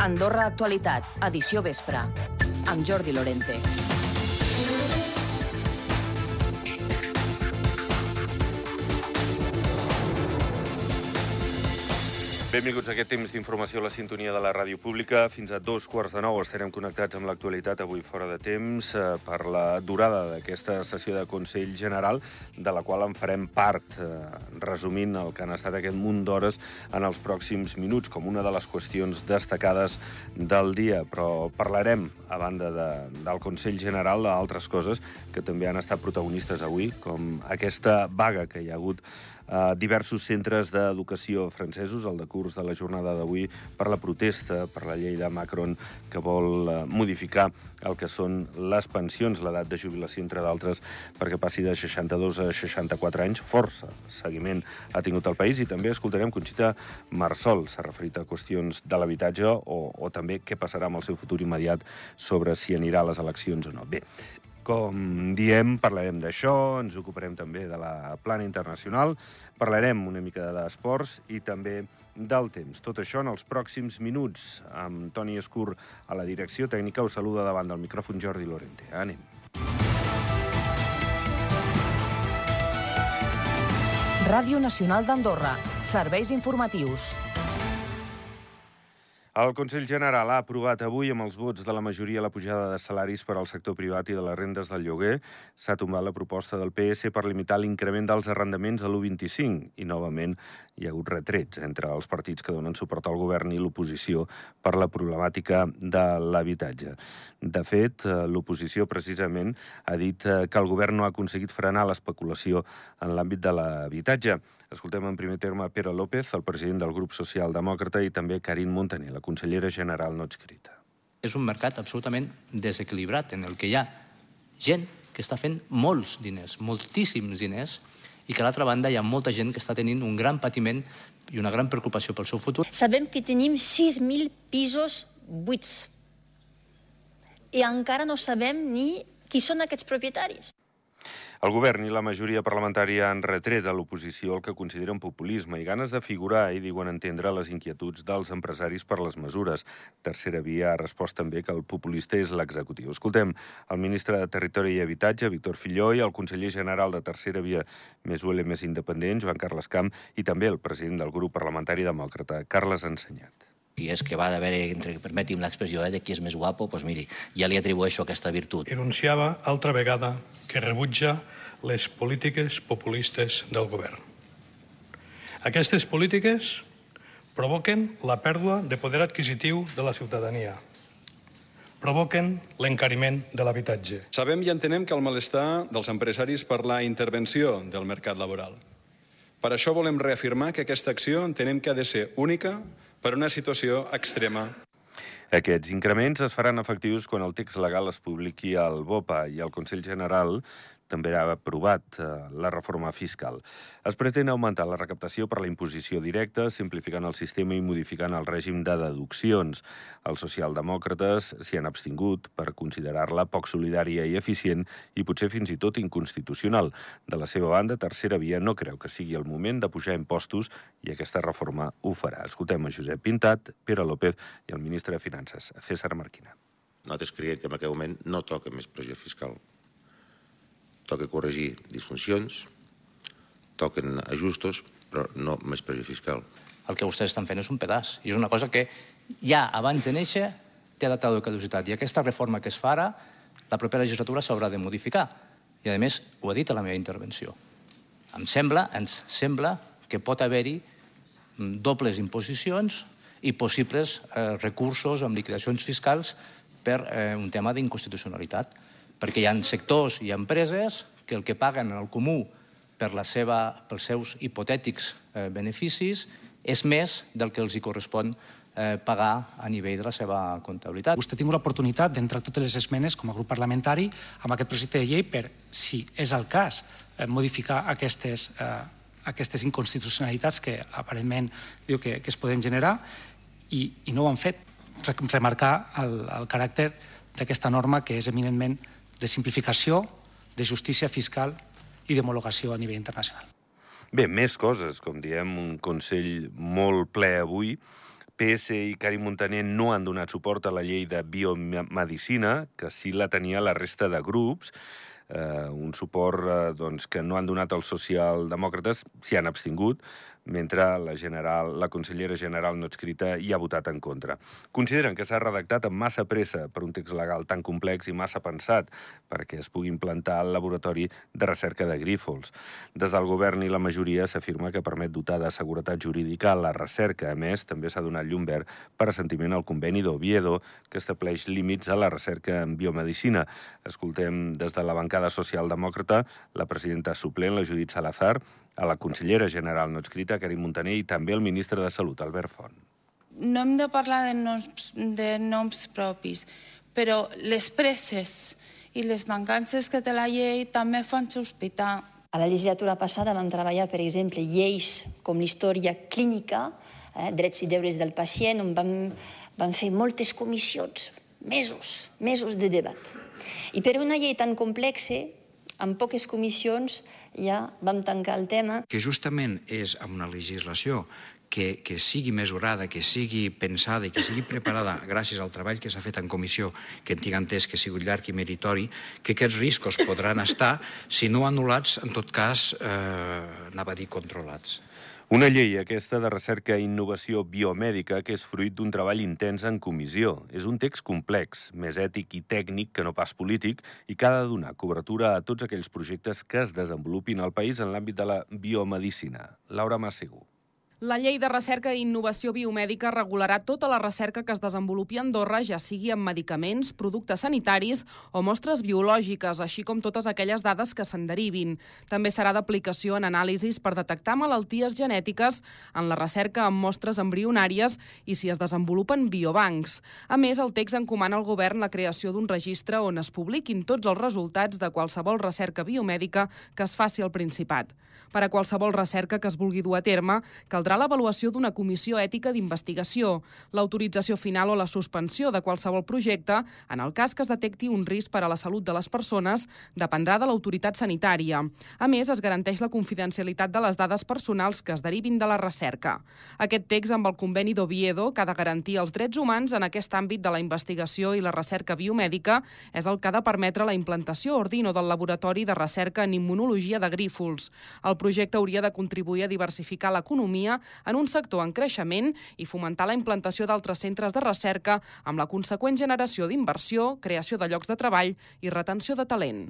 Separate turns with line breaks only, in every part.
Andorra Actualitat, edició vespre, amb Jordi Lorente.
Benvinguts a aquest temps d'informació a la sintonia de la ràdio pública. Fins a dos quarts de nou estarem connectats amb l'actualitat avui fora de temps eh, per la durada d'aquesta sessió de Consell General, de la qual en farem part, eh, resumint el que han estat aquest munt d'hores en els pròxims minuts, com una de les qüestions destacades del dia. Però parlarem, a banda de, del Consell General, d'altres coses que també han estat protagonistes avui, com aquesta vaga que hi ha hagut a diversos centres d'educació francesos al decurs de la jornada d'avui per la protesta per la llei de Macron que vol eh, modificar el que són les pensions, l'edat de jubilació, entre d'altres, perquè passi de 62 a 64 anys. Força seguiment ha tingut el país i també escoltarem Conxita Marsol. S'ha referit a qüestions de l'habitatge o, o també què passarà amb el seu futur immediat sobre si anirà a les eleccions o no. Bé, com diem, parlarem d'això, ens ocuparem també de la plana internacional, parlarem una mica d'esports i també del temps. Tot això en els pròxims minuts, amb Toni Escur a la direcció tècnica, us saluda davant del micròfon Jordi Lorente. Anem.
Ràdio Nacional d'Andorra. Serveis informatius.
El Consell General ha aprovat avui amb els vots de la majoria la pujada de salaris per al sector privat i de les rendes del lloguer. S'ha tombat la proposta del PS per limitar l'increment dels arrendaments a l'1,25 i, novament, hi ha hagut retrets entre els partits que donen suport al govern i l'oposició per la problemàtica de l'habitatge. De fet, eh, l'oposició precisament ha dit eh, que el govern no ha aconseguit frenar l'especulació en l'àmbit de l'habitatge. Escoltem en primer terme Pere López, el president del grup socialdemòcrata, i també Karin Montaner, la consellera general no escrita.
És un mercat absolutament desequilibrat en el que hi ha gent que està fent molts diners, moltíssims diners, i que a l'altra banda hi ha molta gent que està tenint un gran patiment i una gran preocupació pel seu futur.
Sabem que tenim 6.000 pisos buits i encara no sabem ni qui són aquests propietaris.
El govern i la majoria parlamentària han retret a l'oposició el que consideren populisme i ganes de figurar i diuen entendre les inquietuds dels empresaris per les mesures. Tercera Via ha respost també que el populista és l'executiu. Escoltem el ministre de Territori i Habitatge, Víctor Filló, i el conseller general de Tercera Via més UL més independent, Joan Carles Camp, i també el president del grup parlamentari demòcrata, Carles Ensenyat
si és que va d'haver, permeti'm l'expressió, eh, de qui és més guapo, doncs miri, ja li atribueixo aquesta virtut.
Enunciava altra vegada que rebutja les polítiques populistes del govern. Aquestes polítiques provoquen la pèrdua de poder adquisitiu de la ciutadania, provoquen l'encariment de l'habitatge.
Sabem i entenem que el malestar dels empresaris per la intervenció del mercat laboral. Per això volem reafirmar que aquesta acció entenem que ha de ser única per una situació extrema.
Aquests increments es faran efectius quan el text legal es publiqui al BOPA i el Consell General també ha aprovat eh, la reforma fiscal. Es pretén augmentar la recaptació per la imposició directa, simplificant el sistema i modificant el règim de deduccions. Els socialdemòcrates s'hi han abstingut per considerar-la poc solidària i eficient i potser fins i tot inconstitucional. De la seva banda, Tercera Via no creu que sigui el moment de pujar impostos i aquesta reforma ho farà. Escoltem a Josep Pintat, Pere López i el ministre de Finances, César Marquina.
Nosaltres creiem que en aquest moment no toca més pressió fiscal toca corregir disfuncions, toquen ajustos, però no més pressió fiscal.
El que vostès estan fent és un pedaç. I és una cosa que ja abans de néixer té data de caducitat. I aquesta reforma que es fa ara, la propera legislatura s'haurà de modificar. I, a més, ho he dit a la meva intervenció. Em sembla, ens sembla que pot haver-hi mm, dobles imposicions i possibles eh, recursos amb liquidacions fiscals per eh, un tema d'inconstitucionalitat perquè hi ha sectors i empreses que el que paguen en el comú per la seva, pels seus hipotètics eh, beneficis és més del que els hi correspon eh, pagar a nivell de la seva comptabilitat.
Vostè ha tingut l'oportunitat d'entrar totes les esmenes com a grup parlamentari amb aquest projecte de llei per, si és el cas, eh, modificar aquestes, eh, aquestes inconstitucionalitats que aparentment diu que, que es poden generar i, i no ho han fet. Remarcar el, el caràcter d'aquesta norma que és eminentment de simplificació, de justícia fiscal i d'homologació a nivell internacional.
Bé, més coses, com diem, un Consell molt ple avui, PS i Karim Montaner no han donat suport a la llei de biomedicina, que sí la tenia la resta de grups, eh, un suport eh, doncs, que no han donat els socialdemòcrates, s'hi han abstingut, mentre la, general, la consellera general no escrita hi ha votat en contra. Consideren que s'ha redactat amb massa pressa per un text legal tan complex i massa pensat perquè es pugui implantar el laboratori de recerca de grífols. Des del govern i la majoria s'afirma que permet dotar de seguretat jurídica la recerca. A més, també s'ha donat llum verd per assentiment al conveni d'Oviedo, que estableix límits a la recerca en biomedicina. Escoltem des de la bancada socialdemòcrata la presidenta suplent, la Judit Salazar, a la consellera general no escrita, Karim Montaner, i també el ministre de Salut, Albert Font.
No hem de parlar de noms, de noms propis, però les presses i les mancances que té la llei també fan sospitar.
A la legislatura passada vam treballar, per exemple, lleis com l'història clínica, eh, drets i deures del pacient, on vam, vam fer moltes comissions, mesos, mesos de debat. I per una llei tan complexa, amb poques comissions ja vam tancar el tema.
Que justament és amb una legislació que, que sigui mesurada, que sigui pensada i que sigui preparada gràcies al treball que s'ha fet en comissió, que tinc entès que ha sigut llarg i meritori, que aquests riscos podran estar, si no anul·lats, en tot cas, eh, anava a dir controlats.
Una llei, aquesta de recerca i innovació biomèdica, que és fruit d'un treball intens en comissió. És un text complex, més ètic i tècnic que no pas polític, i que ha de donar cobertura a tots aquells projectes que es desenvolupin al país en l'àmbit de la biomedicina. Laura Massego.
La llei de recerca i innovació biomèdica regularà tota la recerca que es desenvolupi a Andorra, ja sigui en medicaments, productes sanitaris o mostres biològiques, així com totes aquelles dades que se'n derivin. També serà d'aplicació en anàlisis per detectar malalties genètiques en la recerca amb mostres embrionàries i si es desenvolupen biobancs. A més, el text encomana al govern la creació d'un registre on es publiquin tots els resultats de qualsevol recerca biomèdica que es faci al Principat. Per a qualsevol recerca que es vulgui dur a terme, caldrà caldrà l'avaluació d'una comissió ètica d'investigació, l'autorització final o la suspensió de qualsevol projecte en el cas que es detecti un risc per a la salut de les persones dependrà de l'autoritat sanitària. A més, es garanteix la confidencialitat de les dades personals que es derivin de la recerca. Aquest text amb el conveni d'Oviedo, que ha de garantir els drets humans en aquest àmbit de la investigació i la recerca biomèdica, és el que ha de permetre la implantació ordino del Laboratori de Recerca en Immunologia de Grífols. El projecte hauria de contribuir a diversificar l'economia en un sector en creixement i fomentar la implantació d'altres centres de recerca amb la conseqüent generació d'inversió, creació de llocs de treball i retenció de talent.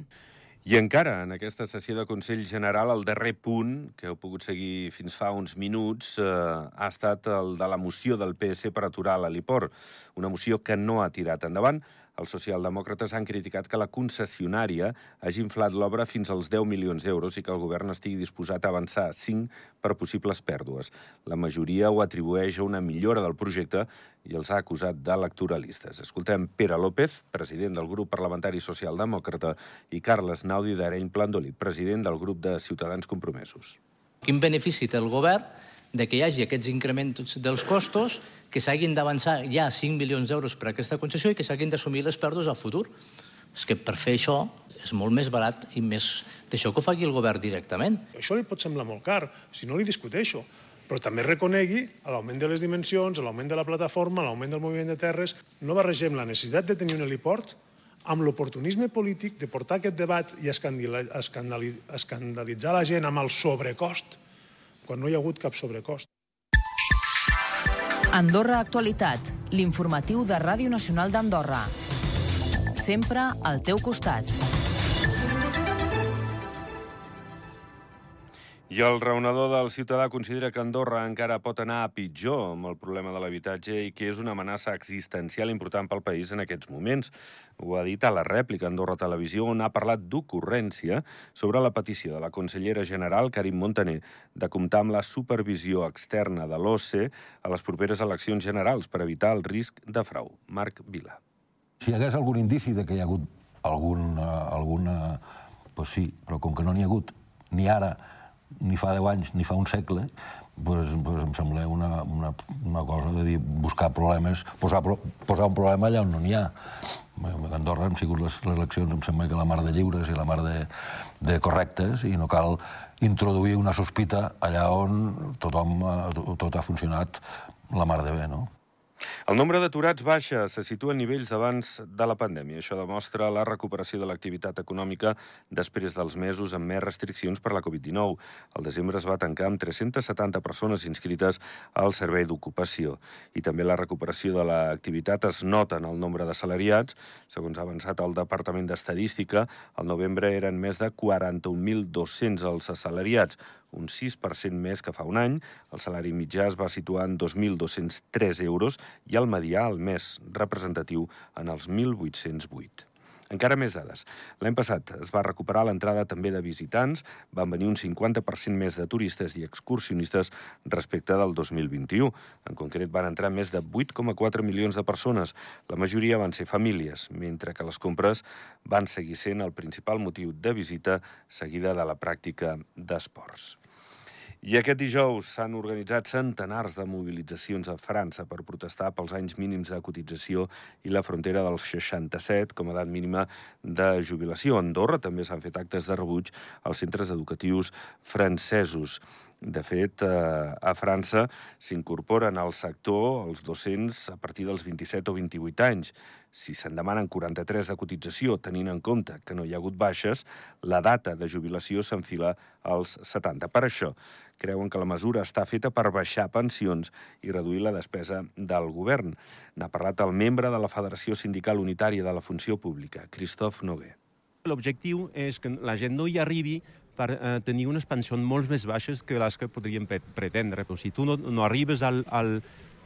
I encara, en aquesta sessió de Consell General, el darrer punt, que heu pogut seguir fins fa uns minuts, eh, ha estat el de la moció del PS per aturar l'heliport. Una moció que no ha tirat endavant, els socialdemòcrates han criticat que la concessionària hagi inflat l'obra fins als 10 milions d'euros i que el govern estigui disposat a avançar 5 per possibles pèrdues. La majoria ho atribueix a una millora del projecte i els ha acusat d'electoralistes. Escoltem Pere López, president del grup parlamentari socialdemòcrata, i Carles Naudi d'Areny Plandoli, president del grup de Ciutadans Compromesos.
Quin benefici té el govern de que hi hagi aquests increments dels costos, que s'hagin d'avançar ja 5 milions d'euros per a aquesta concessió i que s'hagin d'assumir les pèrdues al futur. És que per fer això és molt més barat i més d'això que ho faci el govern directament.
Això li pot semblar molt car, si no li discuteixo, però també reconegui l'augment de les dimensions, l'augment de la plataforma, l'augment del moviment de terres. No barregem la necessitat de tenir un heliport amb l'oportunisme polític de portar aquest debat i escandalitzar la gent amb el sobrecost quan no hi ha hagut cap sobrecost.
Andorra Actualitat, l'informatiu de Ràdio Nacional d'Andorra. Sempre al teu costat.
I el raonador del ciutadà considera que Andorra encara pot anar a pitjor amb el problema de l'habitatge i que és una amenaça existencial important pel país en aquests moments. Ho ha dit a la rèplica Andorra Televisió, on ha parlat d'ocurrència sobre la petició de la consellera general, Karim Montaner, de comptar amb la supervisió externa de l'OCE a les properes eleccions generals per evitar el risc de frau. Marc Vila.
Si hi hagués algun indici de que hi ha hagut algun, uh, alguna... Pues sí, però com que no n'hi ha hagut ni ara ni fa 10 anys ni fa un segle, pues, pues em sembla una, una, una cosa de dir, buscar problemes, posar, posar un problema allà on no n'hi ha. A Andorra han sigut les, les eleccions, em sembla que la mar de lliures i la mar de, de correctes, i no cal introduir una sospita allà on tothom, tot ha funcionat la mar de bé, no?
El nombre d'aturats baixa, se situa a nivells d'abans de la pandèmia. Això demostra la recuperació de l'activitat econòmica després dels mesos amb més restriccions per la Covid-19. El desembre es va tancar amb 370 persones inscrites al servei d'ocupació. I també la recuperació de l'activitat es nota en el nombre de salariats. Segons ha avançat el Departament d'Estadística, al novembre eren més de 41.200 els assalariats, un 6% més que fa un any. El salari mitjà es va situar en 2.203 euros i el medià, el més representatiu, en els 1.808. Encara més dades. L'any passat es va recuperar l'entrada també de visitants, van venir un 50% més de turistes i excursionistes respecte del 2021. En concret van entrar més de 8,4 milions de persones. La majoria van ser famílies, mentre que les compres van seguir sent el principal motiu de visita seguida de la pràctica d'esports. I aquest dijous s'han organitzat centenars de mobilitzacions a França per protestar pels anys mínims de cotització i la frontera dels 67 com a edat mínima de jubilació. A Andorra també s'han fet actes de rebuig als centres educatius francesos. De fet, eh, a França s'incorporen al sector els docents a partir dels 27 o 28 anys. Si se'n demanen 43 de cotització, tenint en compte que no hi ha hagut baixes, la data de jubilació s'enfila als 70. Per això, creuen que la mesura està feta per baixar pensions i reduir la despesa del govern. N'ha parlat el membre de la Federació Sindical Unitària de la Funció Pública, Christophe Noguer.
L'objectiu és que la gent no hi arribi per eh, tenir unes pensions molt més baixes que les que podríem pretendre. Però si tu no, no arribes al, al,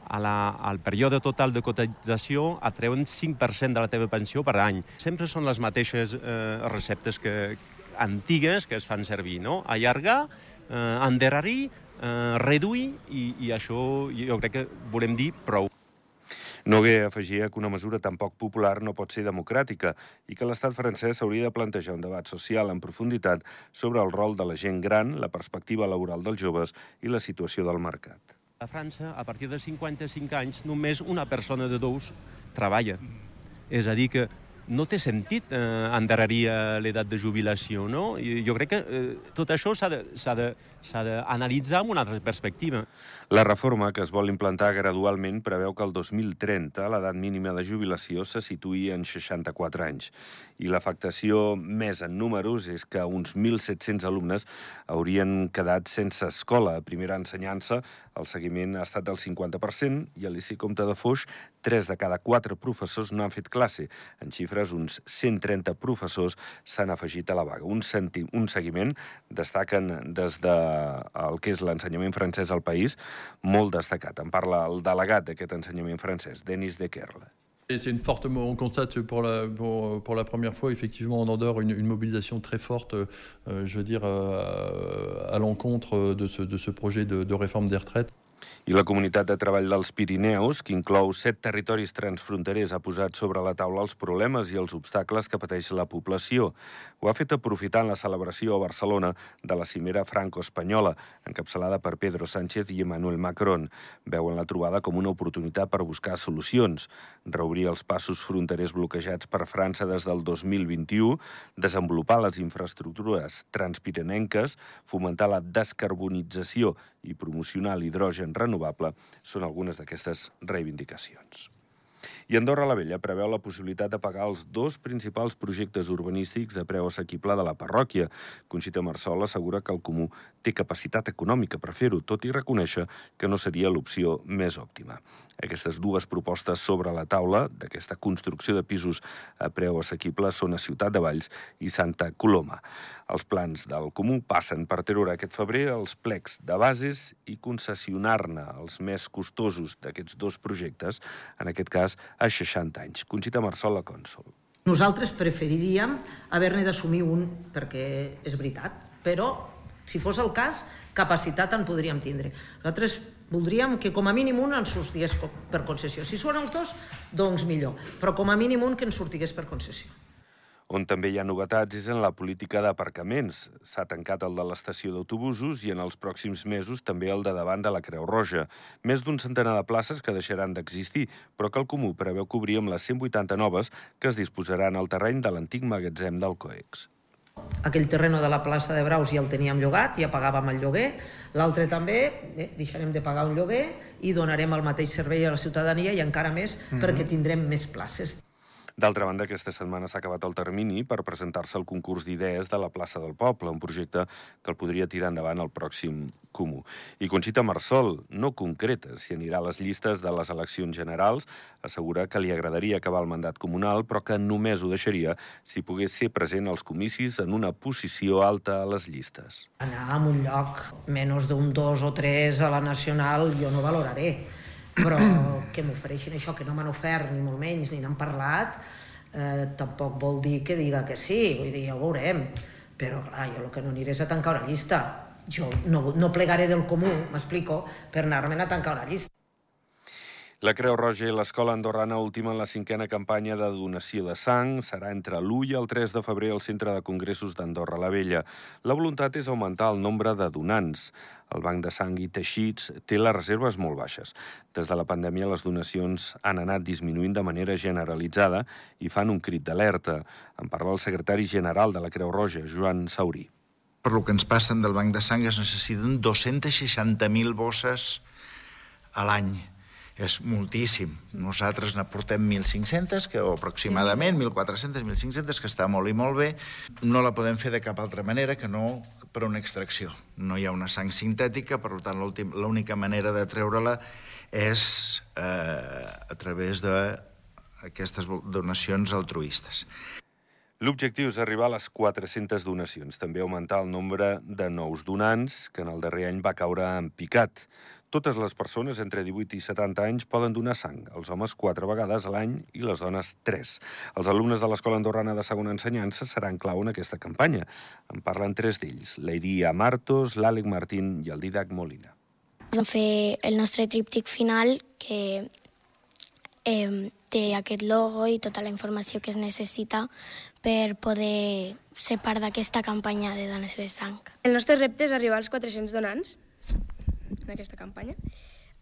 a la, al període total de cotització et treuen 5% de la teva pensió per any. Sempre són les mateixes eh, receptes que, antigues que es fan servir, no? Allargar, eh, endarrerir, eh, reduir, i, i això jo crec que volem dir prou.
Noguer afegia que una mesura tan poc popular no pot ser democràtica i que l'estat francès hauria de plantejar un debat social en profunditat sobre el rol de la gent gran, la perspectiva laboral dels joves i la situació del mercat.
A França, a partir de 55 anys, només una persona de dos treballa. És a dir, que no té sentit eh, endarrerir l'edat de jubilació, no? I jo crec que eh, tot això s'ha d'analitzar amb una altra perspectiva.
La reforma que es vol implantar gradualment preveu que el 2030 l'edat mínima de jubilació se situï en 64 anys. I l'afectació més en números és que uns 1.700 alumnes haurien quedat sense escola a primera ensenyança. El seguiment ha estat del 50% i a l'ICI Comte de Foix, 3 de cada 4 professors no han fet classe. En xifres, uns 130 professors s'han afegit a la vaga. Un, senti, un seguiment destaquen des de el que és l'ensenyament francès al país, molt destacat. En parla el delegat d'aquest ensenyament francès, Denis de Kerle.
C'est une forte, on constate pour la, première fois effectivement en Andorre une, mobilisation très forte, euh, je veux dire, à l'encontre de ce, projet de réforme des retraites.
I la Comunitat de Treball dels Pirineus, que inclou set territoris transfronterers, ha posat sobre la taula els problemes i els obstacles que pateix la població. Ho ha fet aprofitant la celebració a Barcelona de la cimera franco-espanyola, encapçalada per Pedro Sánchez i Emmanuel Macron. Veuen la trobada com una oportunitat per buscar solucions, reobrir els passos fronterers bloquejats per França des del 2021, desenvolupar les infraestructures transpirenenques, fomentar la descarbonització i promocionar l'hidrogen renovable són algunes d'aquestes reivindicacions. I Andorra la Vella preveu la possibilitat de pagar els dos principals projectes urbanístics a preu assequible de la parròquia. Conxita Marsol assegura que el Comú té capacitat econòmica per fer-ho, tot i reconèixer que no seria l'opció més òptima. Aquestes dues propostes sobre la taula d'aquesta construcció de pisos a preu assequible són a Ciutat de Valls i Santa Coloma. Els plans del Comú passen per treure aquest febrer els plecs de bases i concessionar-ne els més costosos d'aquests dos projectes, en aquest cas a 60 anys. Conxita Marsol, la cònsol.
Nosaltres preferiríem haver-ne d'assumir un, perquè és veritat, però si fos el cas, capacitat en podríem tindre. Nosaltres voldríem que com a mínim un ens sortigués per concessió. Si són els dos, doncs millor, però com a mínim un que ens sortigués per concessió.
On també hi ha novetats és en la política d'aparcaments. S'ha tancat el de l'estació d'autobusos i en els pròxims mesos també el de davant de la Creu Roja. Més d'un centenar de places que deixaran d'existir, però que el Comú preveu cobrir amb les 180 noves que es disposaran al terreny de l'antic magatzem del COEX.
Aquell terreno de la plaça de Braus ja el teníem llogat, ja pagàvem el lloguer. L'altre també, eh, deixarem de pagar un lloguer i donarem el mateix servei a la ciutadania i encara més mm -hmm. perquè tindrem més places.
D'altra banda, aquesta setmana s'ha acabat el termini per presentar-se al concurs d'idees de la plaça del Poble, un projecte que el podria tirar endavant el pròxim comú. I Conxita Marsol no concreta si anirà a les llistes de les eleccions generals, assegura que li agradaria acabar el mandat comunal, però que només ho deixaria si pogués ser present als comicis en una posició alta a les llistes.
Anar a un lloc menys d'un dos o tres a la nacional jo no valoraré però que m'ofereixin això que no m'han ofert ni molt menys ni n'han parlat eh, tampoc vol dir que diga que sí vull dir, ja ho veurem. Però clar, jo el que no aniré és a tancar una llista. Jo no, no plegaré del comú, m'explico, per anar-me'n a tancar una llista
la Creu Roja i l'Escola Andorrana ultimen la cinquena campanya de donació de sang. Serà entre l'1 i el 3 de febrer al Centre de Congressos d'Andorra la Vella. La voluntat és augmentar el nombre de donants. El Banc de Sang i Teixits té les reserves molt baixes. Des de la pandèmia, les donacions han anat disminuint de manera generalitzada i fan un crit d'alerta. En parla el secretari general de la Creu Roja, Joan Saurí.
Per lo que ens passen del Banc de Sang es necessiten 260.000 bosses a l'any és moltíssim. Nosaltres n'aportem 1.500, que, aproximadament 1.400, 1.500, que està molt i molt bé. No la podem fer de cap altra manera que no per una extracció. No hi ha una sang sintètica, per tant, l'única manera de treure-la és eh, a través d'aquestes donacions altruistes.
L'objectiu és arribar a les 400 donacions, també augmentar el nombre de nous donants, que en el darrer any va caure en picat. Totes les persones entre 18 i 70 anys poden donar sang, els homes 4 vegades a l'any i les dones 3. Els alumnes de l'Escola Andorrana de Segona Ensenyança seran clau en aquesta campanya. En parlen tres d'ells, l'Iria Martos, l'Àleg Martín i el Didac Molina.
Vam fer el nostre tríptic final, que eh, té aquest logo i tota la informació que es necessita per poder ser part d'aquesta campanya de dones de sang.
El nostre repte és arribar als 400 donants en aquesta campanya.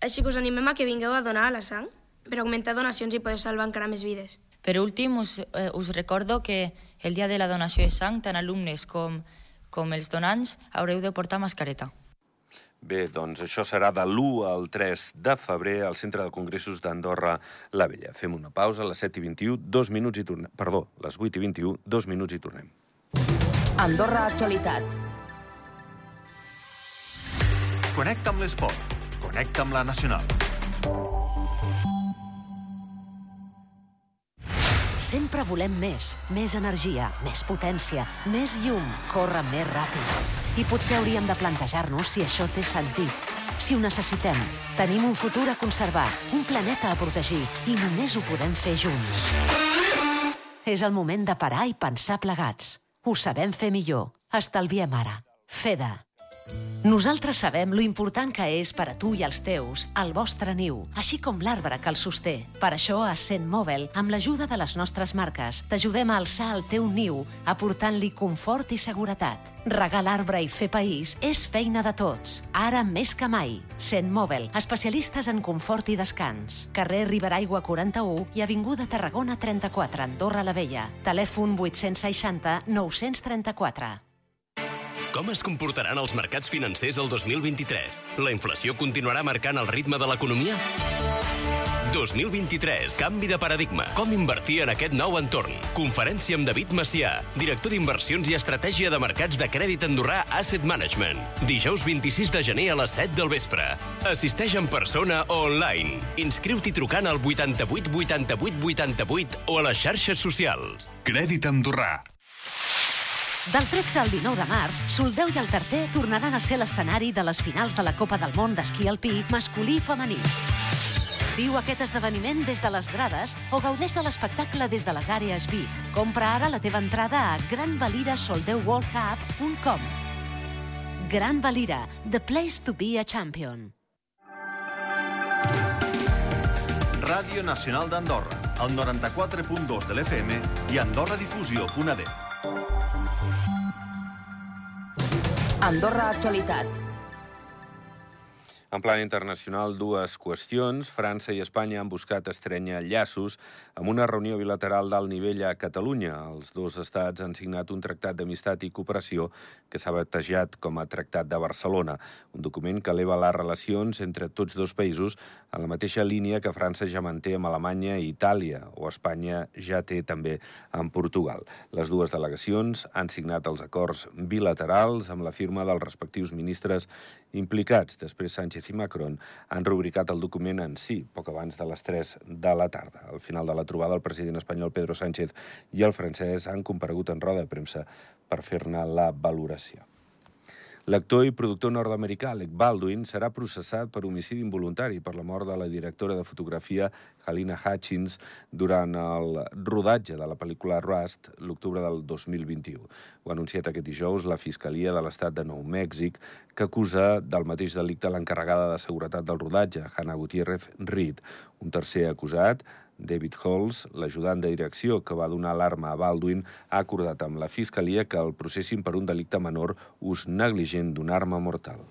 Així que us animem a que vingueu a donar la sang per augmentar donacions i poder salvar encara més vides.
Per últim, us, eh, us recordo que el dia de la donació de sang, tant alumnes com, com els donants, haureu de portar mascareta.
Bé, doncs això serà de l'1 al 3 de febrer al Centre de Congressos d'Andorra la Vella. Fem una pausa a les 7 i 21, dos minuts i tornem. Perdó, les 8 i 21, dos minuts i tornem.
Andorra Actualitat
Connecta amb l'esport. Connecta amb la nacional.
Sempre volem més, més energia, més potència, més llum, córrer més ràpid. I potser hauríem de plantejar-nos si això té sentit. Si ho necessitem, tenim un futur a conservar, un planeta a protegir, i només ho podem fer junts. És el moment de parar i pensar plegats. Ho sabem fer millor. Estalviem ara. FEDA. Nosaltres sabem lo important que és per a tu i els teus el vostre niu, així com l'arbre que el sosté. Per això a Cent Mobile, amb l'ajuda de les nostres marques, t'ajudem a alçar el teu niu, aportant-li confort i seguretat. Regar l'arbre i fer país és feina de tots. Ara més que mai. Cent Mobile, especialistes en confort i descans. Carrer Riberaigua 41 i Avinguda Tarragona 34, Andorra la Vella. Telèfon 860 934.
Com es comportaran els mercats financers el 2023? La inflació continuarà marcant el ritme de l'economia? 2023. Canvi de paradigma. Com invertir en aquest nou entorn? Conferència amb David Macià, director d'inversions i estratègia de mercats de crèdit andorrà Asset Management. Dijous 26 de gener a les 7 del vespre. Assisteix en persona o online. Inscriu-t'hi trucant al 88 88 88 o a les xarxes socials.
Crèdit andorrà.
Del 13 al 19 de març, Soldeu i el Tarter tornaran a ser l'escenari de les finals de la Copa del Món d'esquí alpí masculí i femení. Viu aquest esdeveniment des de les grades o gaudeix de l'espectacle des de les àrees VIP. Compra ara la teva entrada a granvalirasoldeuworldcup.com Gran Valira, the place to be a champion.
Ràdio Nacional d'Andorra, al 94.2 de l'FM i AndorraDifusió.d.
Andorra Actualitat.
En plan internacional, dues qüestions. França i Espanya han buscat estrenya llaços amb una reunió bilateral d'alt nivell a Catalunya. Els dos estats han signat un tractat d'amistat i cooperació que s'ha batejat com a Tractat de Barcelona, un document que eleva les relacions entre tots dos països en la mateixa línia que França ja manté amb Alemanya i Itàlia, o Espanya ja té també amb Portugal. Les dues delegacions han signat els acords bilaterals amb la firma dels respectius ministres implicats. Després Sánchez i Macron han rubricat el document en si, poc abans de les 3 de la tarda. Al final de la trobada, el president espanyol Pedro Sánchez i el francès han comparegut en roda de premsa per fer-ne la valoració. L'actor i productor nord-americà Alec Baldwin serà processat per homicidi involuntari per la mort de la directora de fotografia Halina Hutchins durant el rodatge de la pel·lícula Rust l'octubre del 2021. Ho ha anunciat aquest dijous la Fiscalia de l'Estat de Nou Mèxic, que acusa del mateix delicte l'encarregada de seguretat del rodatge, Hannah Gutiérrez Reed. Un tercer acusat, David Halls, l'ajudant de direcció que va donar l'arma a Baldwin, ha acordat amb la Fiscalia que el processin per un delicte menor ús negligent d'una arma mortal.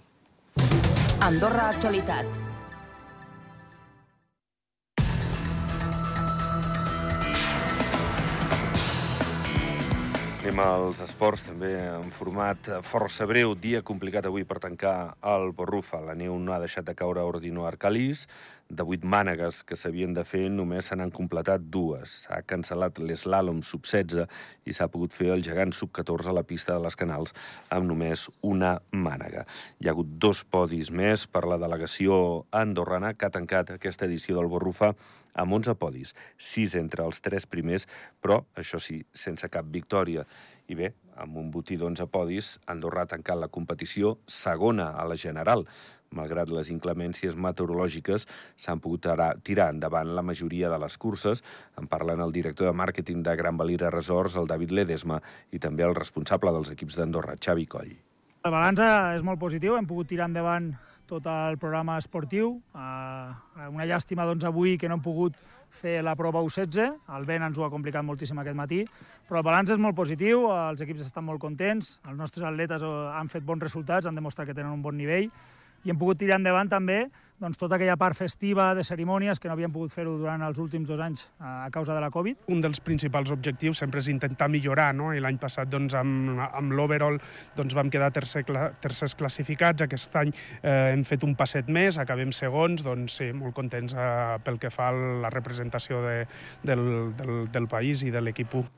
Andorra Actualitat.
Anem als esports, també en format força breu. Dia complicat avui per tancar el Borrufa. La neu no ha deixat de caure Ordino Arcalís. De vuit mànegues que s'havien de fer, només se n'han completat dues. S'ha cancel·lat l'eslàlom sub-16 i s'ha pogut fer el gegant sub-14 a la pista de les Canals amb només una mànega. Hi ha hagut dos podis més per la delegació andorrana que ha tancat aquesta edició del Borrufa amb 11 podis, 6 entre els tres primers, però, això sí, sense cap victòria. I bé, amb un botí d'11 podis, Andorra ha tancat la competició segona a la general. Malgrat les inclemències meteorològiques, s'han pogut tirar endavant la majoria de les curses. En parlen el director de màrqueting de Gran Valira Resorts, el David Ledesma, i també el responsable dels equips d'Andorra, Xavi Coll.
La balança és molt positiu, hem pogut tirar endavant tot el programa esportiu. Uh, una llàstima doncs, avui que no hem pogut fer la prova U16, el vent ens ho ha complicat moltíssim aquest matí, però el balanç és molt positiu, els equips estan molt contents, els nostres atletes han fet bons resultats, han demostrat que tenen un bon nivell, i hem pogut tirar endavant també doncs, tota aquella part festiva de cerimònies que no havíem pogut fer-ho durant els últims dos anys a causa de la Covid.
Un dels principals objectius sempre és intentar millorar, no? I l'any passat doncs, amb, amb l'overall doncs, vam quedar tercer, tercers classificats, aquest any eh, hem fet un passet més, acabem segons, doncs sí, molt contents eh, pel que fa a la representació de, del, del, del país i de l'equip 1.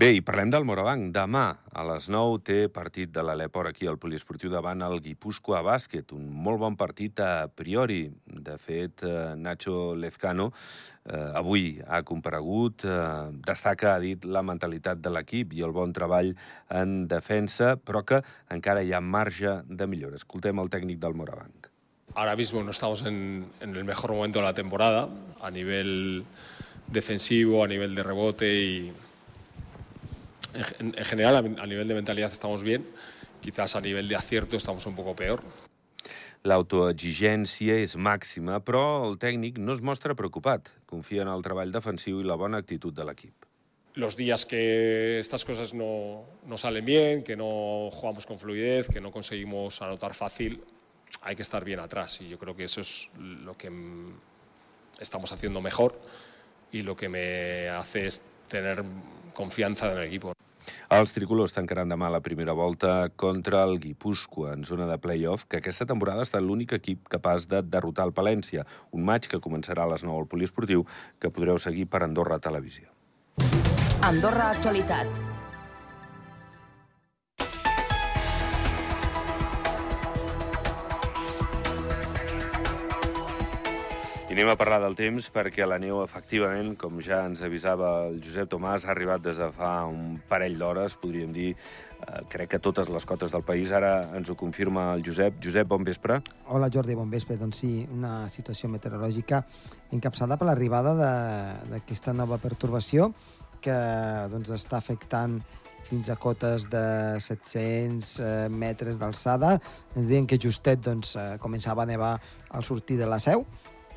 Bé, i parlem del Morabanc. Demà a les 9 té partit de l'Aleport aquí al poliesportiu davant el Guipúscoa Bàsquet. Un molt bon partit a priori. De fet, eh, Nacho Lezcano eh, avui ha comparegut, eh, destaca, ha dit, la mentalitat de l'equip i el bon treball en defensa, però que encara hi ha marge de millora. Escoltem el tècnic del Morabanc.
Ahora mismo no estamos en, en el mejor momento de la temporada, a nivel defensivo, a nivel de rebote y en, en general, a, a nivel de mentalidad estamos bien, quizás a nivel de acierto estamos un poco peor.
L'autoexigència és màxima, però el tècnic no es mostra preocupat. Confia en el treball defensiu i la bona actitud de l'equip.
Los días que estas cosas no, no salen bien, que no jugamos con fluidez, que no conseguimos anotar fácil, hay que estar bien atrás. Y yo creo que eso es lo que estamos haciendo mejor y lo que me hace es tener confiança en l'equip.
Els tricolors tancaran demà la primera volta contra el Guipúscoa en zona de play-off, que aquesta temporada ha estat l'únic equip capaç de derrotar el Palència, un maig que començarà a les 9 al poliesportiu, que podreu seguir per Andorra Televisió.
Andorra Actualitat.
I anem a parlar del temps perquè la neu, efectivament, com ja ens avisava el Josep Tomàs, ha arribat des de fa un parell d'hores, podríem dir, eh, crec que totes les cotes del país. Ara ens ho confirma el Josep. Josep, bon vespre.
Hola, Jordi, bon vespre. Doncs sí, una situació meteorològica encapçada per l'arribada d'aquesta nova pertorbació que doncs, està afectant fins a cotes de 700 eh, metres d'alçada. Ens deien que justet doncs, eh, començava a nevar al sortir de la seu,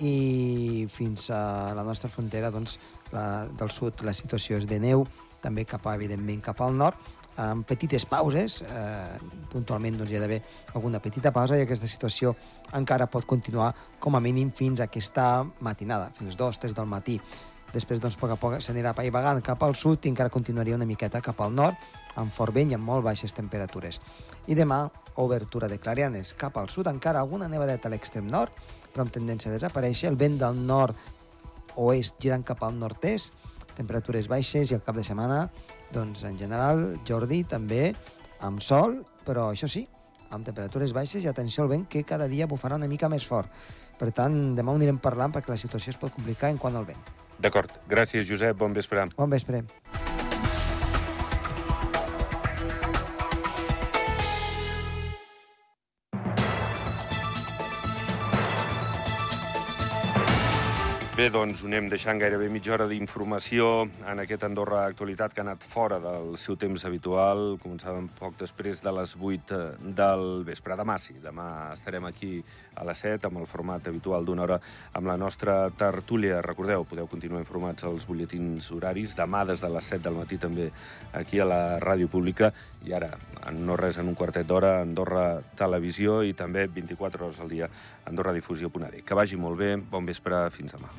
i fins a la nostra frontera doncs, la, del sud la situació és de neu, també cap a, evidentment cap al nord, amb petites pauses, eh, puntualment doncs, hi ha d'haver alguna petita pausa i aquesta situació encara pot continuar com a mínim fins a aquesta matinada, fins les 2, 3 del matí. Després, doncs, a poc a poc s'anirà apaivagant cap al sud i encara continuaria una miqueta cap al nord, amb fort vent i amb molt baixes temperatures. I demà, obertura de clarianes cap al sud, encara alguna nevadeta a l'extrem nord, però amb tendència a desaparèixer. El vent del nord-oest girant cap al nord-est, temperatures baixes i al cap de setmana, doncs, en general, Jordi, també amb sol, però això sí, amb temperatures baixes i atenció al vent que cada dia bufarà una mica més fort. Per tant, demà ho anirem parlant perquè la situació es pot complicar en quant al vent.
D'acord. Gràcies, Josep. Bon vespre.
Bon vespre.
Bé, doncs ho anem deixant gairebé mitja hora d'informació en aquest Andorra Actualitat que ha anat fora del seu temps habitual. Començàvem poc després de les 8 del vespre. Demà sí, demà estarem aquí a les 7 amb el format habitual d'una hora amb la nostra tertúlia. Recordeu, podeu continuar informats als butlletins horaris. Demà des de les 7 del matí també aquí a la Ràdio Pública. I ara, en no res, en un quartet d'hora, Andorra Televisió i també 24 hores al dia andorradifusió.d. Que vagi molt bé, bon vespre, fins demà.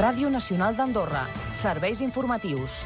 Ràdio Nacional d'Andorra. Serveis informatius.